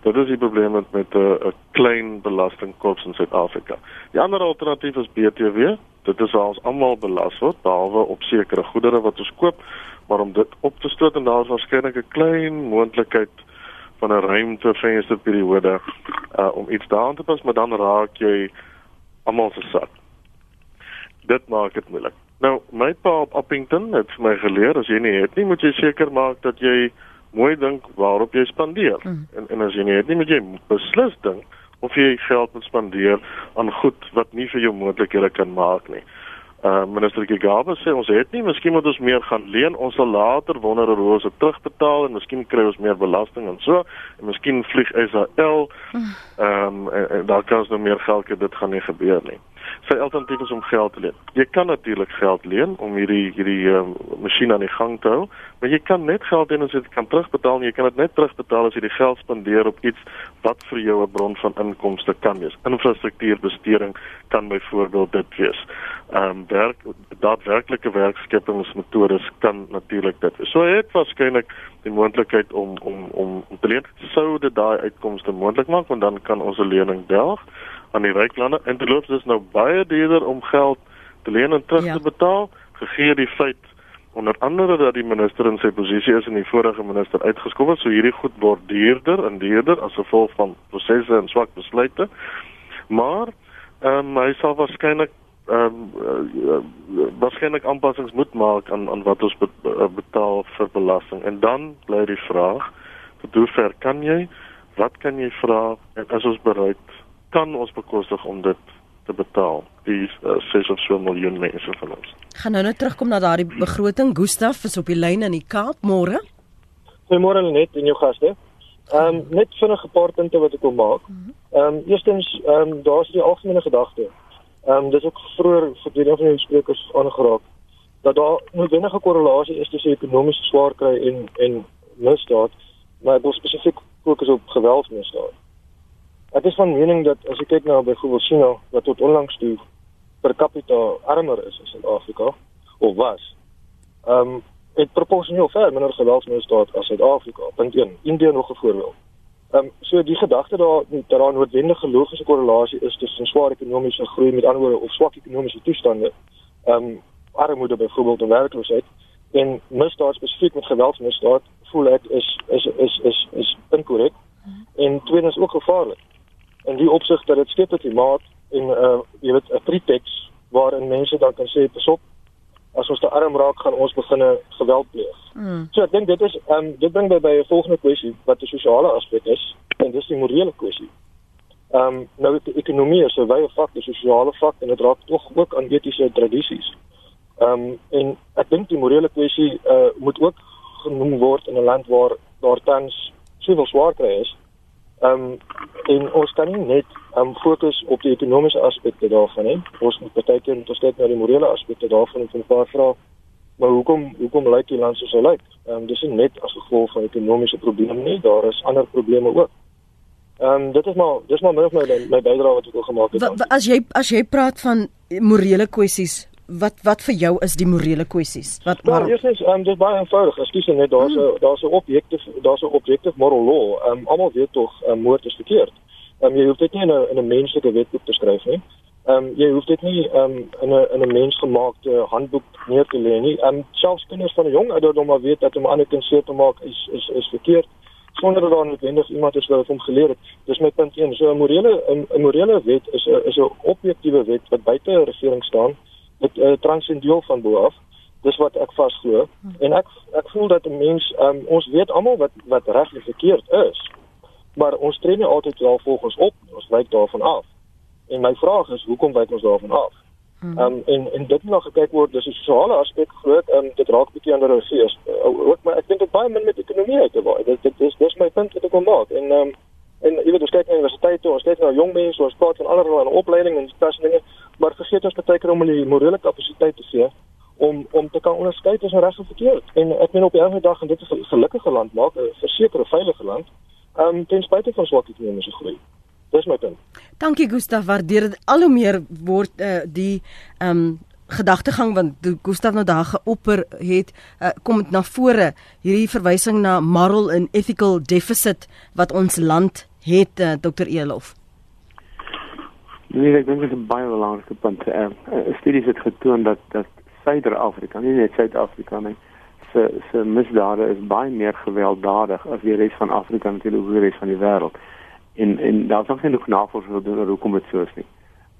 Dit is die probleem met met 'n uh, klein belastingkorps in Suid-Afrika. Die ander alternatief is BTW. Dit is waar ons almal belas word behalwe op sekere goedere wat ons koop, maar om dit op te stoot en daar is waarskynlik 'n klein moontlikheid van 'n ruimte vensterperiode uh, om iets daaraan te pas, maar dan raak jy almal se sak. Dit maak dit moeilik. Nou, my pa op Appington het vir my geleer as jy nie het nie, moet jy seker maak dat jy mooi dink waarop jy spandeer. Mm. En en as jy nie het nie, moet jy beslis dink of jy geld moet spandeer aan goed wat nie vir jou moontlikhede kan maak nie. Uh minister Gigaba sê ons het nie, miskien moet ons meer gaan leen. Ons sal later wonder hoe ons dit terugbetaal en miskien kry ons meer belasting en so. En miskien vlieg Israel. Mm. Ehm um, en, en daar kan ons nou meer geld kry, dit gaan nie gebeur nie sy alternatief is om geld te leen. Jy kan natuurlik geld leen om hierdie hierdie um, masjien aan die gang te hou, maar jy kan net geld leen as jy dit kan terugbetaal en jy kan dit net terugbetaal as jy die geld spandeer op iets wat vir jou 'n bron van inkomste kan wees. Infrastruktuurbesteding kan byvoorbeeld dit wees. Ehm um, werk daadwerklike werkskepingsmetodes kan natuurlik dit wees. So hy het waarskynlik die moontlikheid om om om om te leen sou dit daai uitkomste moontlik maak want dan kan ons 'n lening delg aan die ryk lande en dit loop dus nou baie duurder om geld te leen en terug ja. te betaal gegee die feit onder andere dat die minister in sy posisie is en die vorige minister uitgeskop het so hierdie goed word duurder en duurder as gevolg van prosesse en swak besluite. Maar ehm um, hy sal waarskynlik ehm um, uh, waarskynlik aanpassings moet maak aan aan wat ons betaal vir belasting. En dan bly die vraag tot hoe ver kan jy wat kan jy vra en is ons bereid kan ons bekostig om dit te betaal die uh, 6 of so miljoen mense van ons. Gaan nou net terugkom na daardie begroting. Gustaf is op die lyn in die Kaap môre. Goeiemôre net en jou gaste. Ehm um, net vinnige paar punte wat ek wil maak. Ehm um, eerstens ehm um, daar's die algemene gedagte. Ehm um, dis ook vroeër vir die van die sprekers aangeraak dat daar 'n noodwendige korrelasie is tussen ekonomiese swaar kry en en misdaad, maar ek wil spesifiek fokus op geweldsmisdaad. Ek is van mening dat as jy kyk na byvoorbeeld China wat tot onlangs toe per capita armer is as Suid-Afrika of was. Ehm um, het proporsioneel ver minder geweldsmisdaad as Suid-Afrika. Punt 1. Indië nog 'n voorbeeld. Ehm um, so die gedagte daar dat daar 'n noodwendige logiese korrelasie is tussen sware ekonomiese groei met ander woorde of swak ekonomiese toestande. Ehm um, armoede byvoorbeeld en werkloosheid en misdaad spesifiek met geweldsmisdaad voel ek is is is is is inkorrek en tweedens ook gevaarlik. In die opsig dat dit skep 'n klimaat en uh jy weet 'n pretext waarin mense dan kan sê pasop as ons te arm raak gaan ons begin geweld pleeg. Mm. So ek dink dit is um dit bring my by 'n volgende kwessie wat 'n sosiale aspek is en dis die morele kwessie. Um nou die ekonomie is 'n wye vak, 'n sosiale vak en dit raak tog ook aan etiese tradisies. Ehm um, en ek dink die morele kwessie uh moet ook genoem word in 'n land waar daar tans soveel swaar kry is. Ehm um, en ons kan nie net um fokus op die ekonomiese aspekte daarvan nie. Ons moet partykeer moet ons kyk na die morele aspekte daarvan en 'n paar vrae. Maar hoekom hoekom lyk die land soos hy lyk? Ehm um, dis nie net as gevolg van ekonomiese probleme nie, daar is ander probleme ook. Ehm um, dit is maar dis maar meer my bydrae wat ek wil gemaak het. As jy as jy praat van morele kwessies, wat wat vir jou is die morele kwessies? Wat maar ja, eerstens, um, dit is baie eenvoudig. Ekskuus net, daar's 'n hmm. daar's 'n objektief daar's 'n objektief moral law. Ehm um, almal weet tog um, moord is verkeerd. Ehm um, jy hoef dit nie in 'n in 'n menslike wetboek te skryf nie. Ehm um, jy hoef dit nie ehm um, in 'n in 'n mensgemaakte handboek neer te lê nie. Ehm um, selfs kinders van 'n jong ouderdom maar weet dat om ander kind seer te maak is is is verkeerd sonder dat daar noodwendig iemand is wat hom geleer het. Dis my punt 1. So 'n morele 'n morele wet is 'n is 'n objektiewe wet wat buite 'n regering staan dit uh, transcendieel van bo af. Dis wat ek vasglo hmm. en ek ek voel dat 'n mens um, ons weet almal wat wat reg en verkeerd is. Maar ons tree nie altyd wel volgens op. Ons wyk daarvan af. En my vraag is hoekom wyk ons daarvan af? Ehm um, en en dit moet nog gekyk word dis 'n sosiale aspek groot en um, dit raak bietjie ander regies. Uh, ook maar ek dink dit baie min met ekonomie uit te waai. Dit dit is dis my punt wat ek wil maak. En ehm um, en jy weet ons kyk na universiteite, ons kyk na jong mense, ons praat van allerlei opleiding en dis dinge maar vergeet ons baie keer om hulle morele kapasiteit te gee om om te kan onderskei tussen reg en verkeerd. En ek meen op die einde dag en dit is 'n gelukkige land maak, 'n versekerde veilige land, ehm um, ten spyte van swak ekonomiese groei. Dis my punt. Dankie Gustaf, waardeer dit al hoe meer word uh, die ehm um, gedagtegang want Gustaf nou daar geopper het uh, kom dit na vore hierdie verwysing na moral and ethical deficit wat ons land het uh, Dr Elof. Nee, ek dink dit is 'n baie belangrike punt. Eh uh, studies het getoon dat dat Suider-Afrika, nie net Suid-Afrika nie, se se misdade is baie meer gewelddadig as die res van Afrika natuurlik oor die res van die wêreld. En en daar's nog genoeg navorsing gedoen oor hoekom dit so is nie.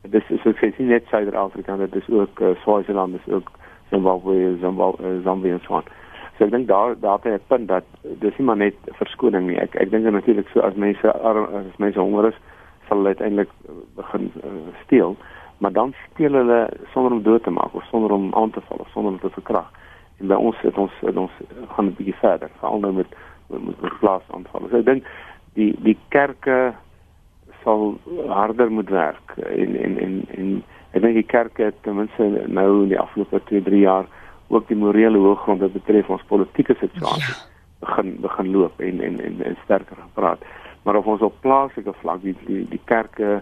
Dit is so sê net Suider-Afrika, dit is ook uh, Swaziland, dit is ook Zimbabwe, Zimbabwe, uh, Zambia en so aan. So ek dink daar daar het 'n punt dat dis nie maar net verskoning nie. Ek ek dink natuurlik so as mense as mense honger is, sal hulle uiteindelik eh, begin uh, steel, maar dan steel hulle sonder om dood te maak of sonder om aan te val of sonder om te verkrag. En by ons het ons het ons gaan 'n bietjie verder, veral nou met met, met plaasaanvalle. So ek dink die die kerke sal harder moet werk en en en en ek dink die kerke ten minste nou in die afgelope 2, 3 jaar ook die morele hoëgrond wat betref ons politieke situasie ja. begin begin loop en en en, en sterker gepraat maar of ons op plaaslike vlak die die, die kerke,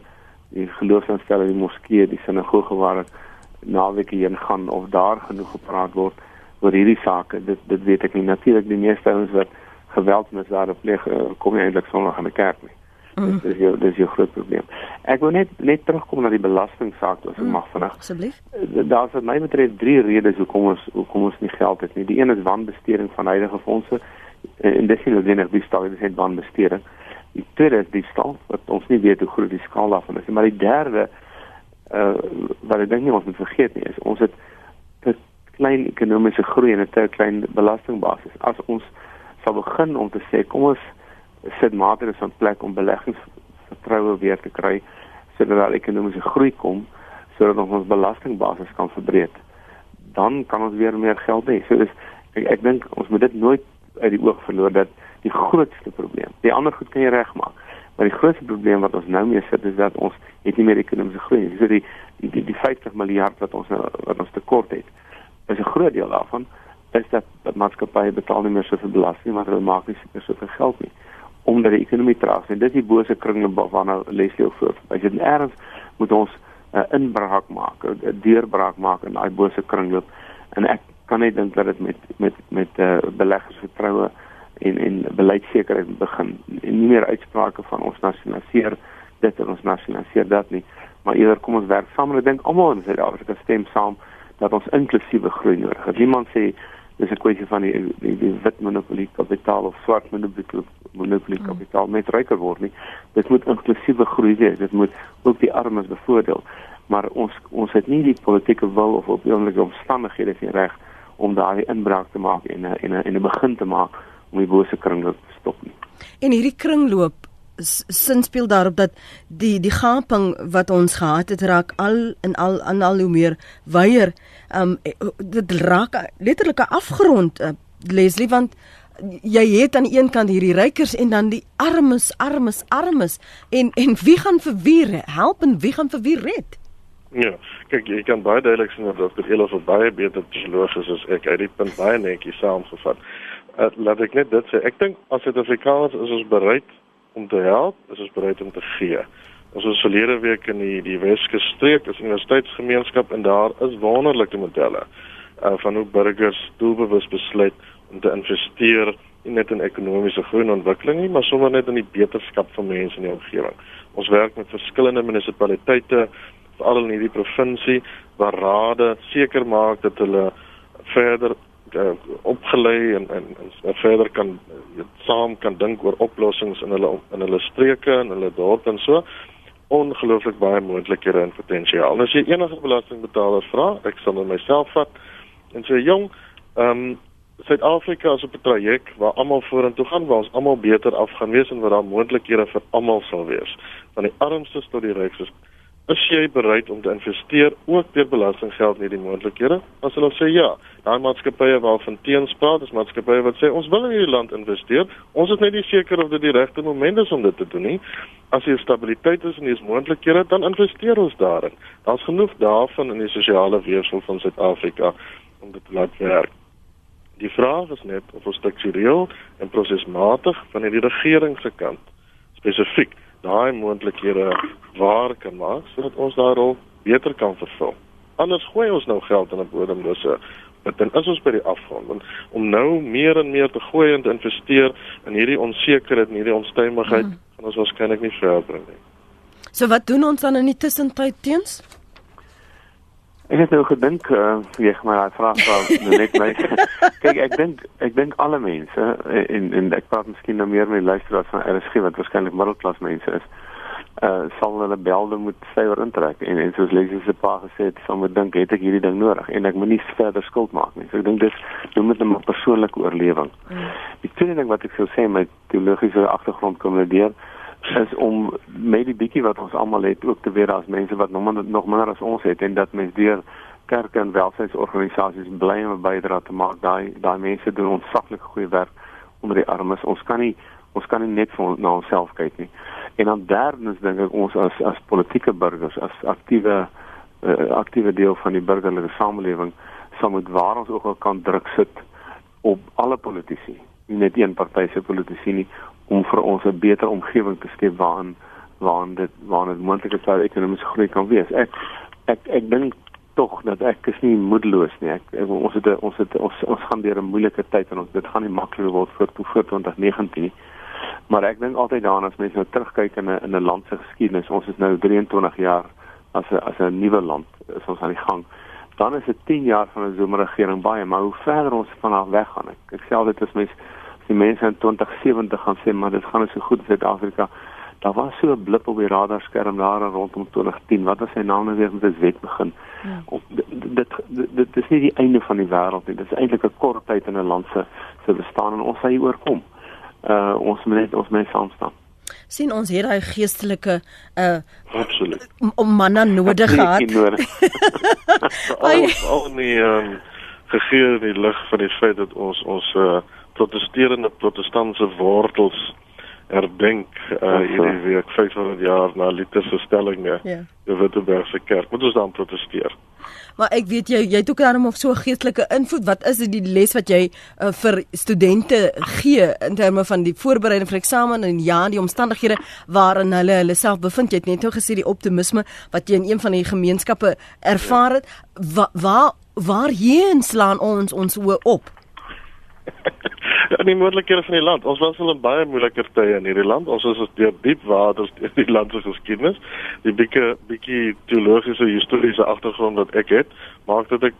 die geloofsinstellings, die moskee, die sinagoge waar ek naweek heen gaan of daar genoeg gepraat word oor hierdie sake, dit dit weet ek nie natuurlik die meeste ouens wat geweldsmisdade pleeg eh, kom nie eintlik sonder aan die kerk nie. Mm. Dit is jou dis jou groot probleem. Ek wil net net terugkom na die belastingsaak as ek mm. mag vinnig. Asseblief. Eh, Daar's wat my betref drie redes hoekom ons hoekom ons nie geld het nie. Die een is wanbesteding van huidige fondse en dis nie noodwendig die staal, dis net wanbesteding. Die tweede is die stal wat ons nie weet hoe groot die skaal daarvan is nie, maar die derde uh wat ek dink nie ons moet vergeet nie is ons het 'n klein ekonomiese groei en 'n te klein belastingbasis. As ons sal begin om te sê kom ons sit maatreëls in plek om beleggingsvertroue weer te kry sodat daar ekonomiese groei kom sodat ons ons belastingbasis kan verbreek, dan kan ons weer meer geld hê. So is ek ek dink ons moet dit nooit uit die oog verloor dat die grootste probleem. Die ander goed kan jy regmaak. Maar die grootste probleem wat ons nou mee sit is dat ons het nie meer ekonomiese groei nie. So die die die, die 50 miljard wat ons nou wat ons tekort het, is 'n groot deel daarvan is dat dat maatskappye betaal nie meer soveel belasting maar hulle maak nie seker soveel geld nie omdat die ekonomie traag is. En dis die bose kringloop waarna Leslie ook voor. As jy erns moet ons 'n uh, inbraak maak, 'n deurbraak maak in daai bose kringloop. En ek kan net dink dat dit met met met uh, beleggers vertroue en en beleidsekerheid begin. En nie meer uitsprake van ons nasionaliseer dit en ons nasionaliseer dat nie, maar eerder kom ons werk saam en ek dink almal in Suid-Afrika stem saam dat ons inklusiewe groei nodig het. Niemand sê dis 'n kwessie van die die, die wit monopolie kapitaal of swart monopolie monopolie kapitaal mm. met ryker word nie. Dit moet inklusiewe groei wees. Dit moet ook die armes bevoordeel. Maar ons ons het nie die politieke wil of op enige omstandighede hier reg om daai inbraak te maak en 'n en 'n 'n begin te maak om die bose kringloop te stop nie. En hierdie kringloop sin speel daarop dat die die gaping wat ons gehad het raak al en al en al hoe meer weier. Um dit raak letterlik 'n afgrond uh, Leslie want jy het aan die een kant hierdie rykers en dan die armes armes armes en en wie gaan vir wie help en wie gaan vir wie red? Ja, kyk jy kan baie duidelik sien dat dit hele vir baie beter psigoloog is as ek uit die punt baie netjies saamgevat. Uh, laat ek net dit sê. Ek dink as Suid-Afrikaners is ons bereid om te help, is ons bereid om te gee. Ons was verlede week in die die Weske streek, is universiteitsgemeenskap en daar is wonderlike modelle uh, van hoe burgers doelbewus besluit om te investeer nie net in ekonomiese groei en ontwikkeling nie, maar sommer net in die beterskap van mense in die omgewing. Ons werk met verskillende munisipaliteite veral in hierdie provinsie waar rade seker maak dat hulle verder uh, opgelei en en, en verder kan uh, saam kan dink oor oplossings in hulle in hulle streke en hulle dorpe en so ongelooflik baie moontlikhede en potensiaal. En as jy enige belastingbetaler vra, ek sal dit myself vat en sê jong, ehm um, Suid-Afrika is op 'n traject waar almal vorentoe gaan, waar ons almal beter af gaan wees en waar daar moontlikhede vir almal sal wees, van die armstes tot die rykstes. Is jy bereid om te investeer ook deur belastinggeld in hierdie moontlikhede? As hulle sê ja, daai maatskappye waarvan teenspraak, dis maatskappye wat sê ons wil in hierdie land investeer, ons is net nie seker of dit die regte moment is om dit te doen nie. As jy stabiliteit is en dis moontlikhede, dan investeer ons daarin. Daar's genoeg daarvan in die sosiale weefsel van Suid-Afrika om dit te laat werk. Die vraag is net of ons struktureel en prosesmatig van die regering se kant spesifiek daai moontlikhede waar kan maak sodat ons daarop beter kan vervul. Anders gooi ons nou geld in 'n bodemlose dit dan is ons by die afgrond want om nou meer en meer te gooi en te investeer in hierdie onsekerheid en hierdie onstuimigheid mm. gaan ons waarskynlik nie ver bring nie. So wat doen ons dan in die tussentyd teens? Ek het nou gedink, uh, jy gaan maar vra vra net my. Kyk, ek dink ek dink alle mense en en ek praat miskien nou meer met luisteraars van RSG wat waarskynlik middelklas mense is. Uh sal hulle belde moet suiwer intrek en en soos Leslie se pa gesê het, sal moet dink het ek hierdie ding nodig en ek moenie verder skuld maak nie. So ek dink dis noem dit 'n persoonlike oorlewing. Mm. Die tweede ding wat ek sou sê met teologiese agtergrond kom net deur is om met die bietjie wat ons almal het ook te weet as mense wat nog minder, nog minder as ons het en dat mense deur kerke en welsynsorganisasies bly om bydra te maak. Daai daai mense doen ontsaglik goeie werk onder die armes. Ons kan nie ons kan nie net vir na onsself kyk nie. En dan derdens dink ek ons as as politieke burgers as aktiewe uh, aktiewe deel van die burgerlike samelewing sal moet waar ons ook al kan druk sit op alle politici. Nie net een party se politici nie om vir ons 'n beter omgewing te skep waarin waarin dit waarin dit moontlik is dat ekonomiese groei kan wees. Ek ek ek dink tog dat ek is nie moedeloos nie. Ek, ek ons het ons het ons ons gaan deur 'n moeilike tyd en ons dit gaan nie maklik word vir voor 2019 nie. Maar ek dink altyd daaraan as mense nou terugkyk in 'n in 'n land se geskiedenis. Ons is nou 23 jaar as 'n as 'n nuwe land is ons aan die gang. Dan is dit 10 jaar van 'n zomerregering baie, maar hoe verder ons vanaf weg gaan. Ek, ek sê altyd as mense die mense in 2070 gaan sê maar dit gaan nie so goed in Suid-Afrika. Daar was so 'n blip op die radarskerm daar rondom 2010. Wat was sy naam nou weer met die wet begin? Ja. Of dit, dit dit dit is nie die einde van die wêreld nie. Dit is eintlik 'n kort tyd in 'n land se se bestaan en ons sal hier oorkom. Uh ons moet net ons mense saam staan. sien ons het daai geestelike uh absoluut om manne nodig gehad. al al nie um, gegee in die lig van die feit dat ons ons uh protesterende protestantse wortels herdenk uh hierdie week 500 jaar na Luther se stellinge. Ja. Die Wittebergse kerk. Moet ons dan proteseer? Maar ek weet jy jy het ook daarom of so geestelike invloed. Wat is dit die les wat jy uh, vir studente gee in terme van die voorbereiding vir eksamen en ja, die omstandighede waarin hulle hulle self bevind? Jy het net nou gesê die optimisme wat jy in een van die gemeenskappe ervaar het. Wa, waar waarheen slaan ons ons oë op? Ja, die moontlikhede van die land. Ons was al in baie moeiliker tye in hierdie land. Ons is deur diep waters in die land se geskiedenis. Die bietjie bietjie teologiese historiese agtergrond wat ek het, maak dit ek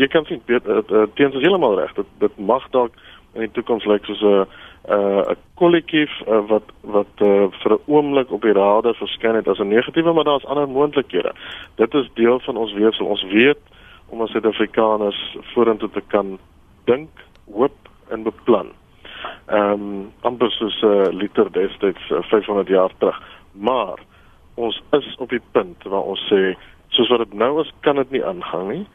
jy, kan sien dit teens is heeltemal reg. Dit dit mag dalk in die toekoms lyk soos 'n 'n kollektief uh, wat wat uh, vir 'n oomblik op die rade verskyn het as 'n negatiewe, maar daar's ander moontlikhede. Dit is deel van ons wese. Ons weet om as Suid-Afrikaners vorentoe te kan dink, hoop en beplan. Ehm um, amper soos 'n uh, liter destyds uh, 500 jaar terug. Maar ons is op die punt waar ons sê soos wat dit nou is, kan dit nie aangaan nie.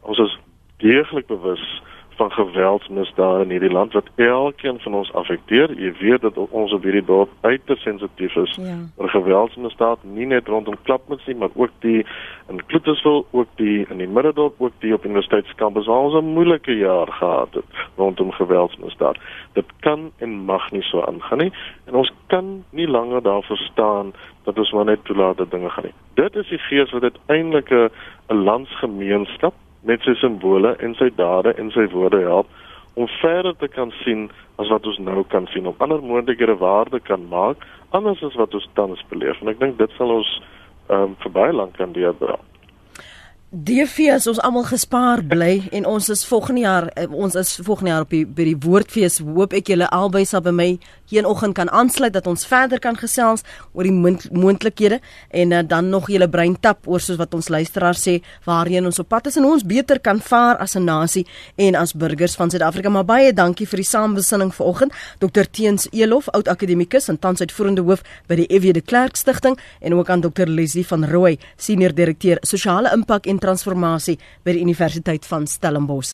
Ons is deeglik bewus van geweldsmisdade in hierdie land wat elkeen van ons affekteer. Jy weet dat ons op hierdie dorp uiters sensitief is ja. vir geweldsmisdade, nie net rondom Klapmuts nie, maar ook die in Kloetersville, ook die in die Middendorp, ook die op Universiteitskampus waar ons 'n moeilike jaar gehad het rondom geweldsmisdade. Dit kan en mag nie so aangaan nie en ons kan nie langer daarvoor staan dat ons maar net toelaat dat dinge gaan nie. Dit is die gees wat uiteindelik 'n landsgemeenskap met sy simbole en sy dade en sy woorde help om verder te kan sien as wat ons nou kan sien om ander moontlikhede waarde kan maak anders as wat ons tans beleef en ek dink dit sal ons ehm um, vir baie lank kan deurbring. DV as ons almal gespaar bly en ons is volgende jaar eh, ons is volgende jaar op die by die woordfees hoop ek julle albei sal by my hier oggend kan aansluit dat ons verder kan gesels oor die moontlikhede en uh, dan nog julle brein tap oor soos wat ons luisteraars sê waarheen ons op pad is en ons beter kan vaar as 'n nasie en as burgers van Suid-Afrika maar baie dankie vir die saambesinning vanoggend Dr Teens Elof oud akademikus en tans uitvoerende hoof by die EW de Klerk Stichting en ook aan Dr Leslie van Rooi senior direkteur sosiale impak en transformasie by die Universiteit van Stellenbosch.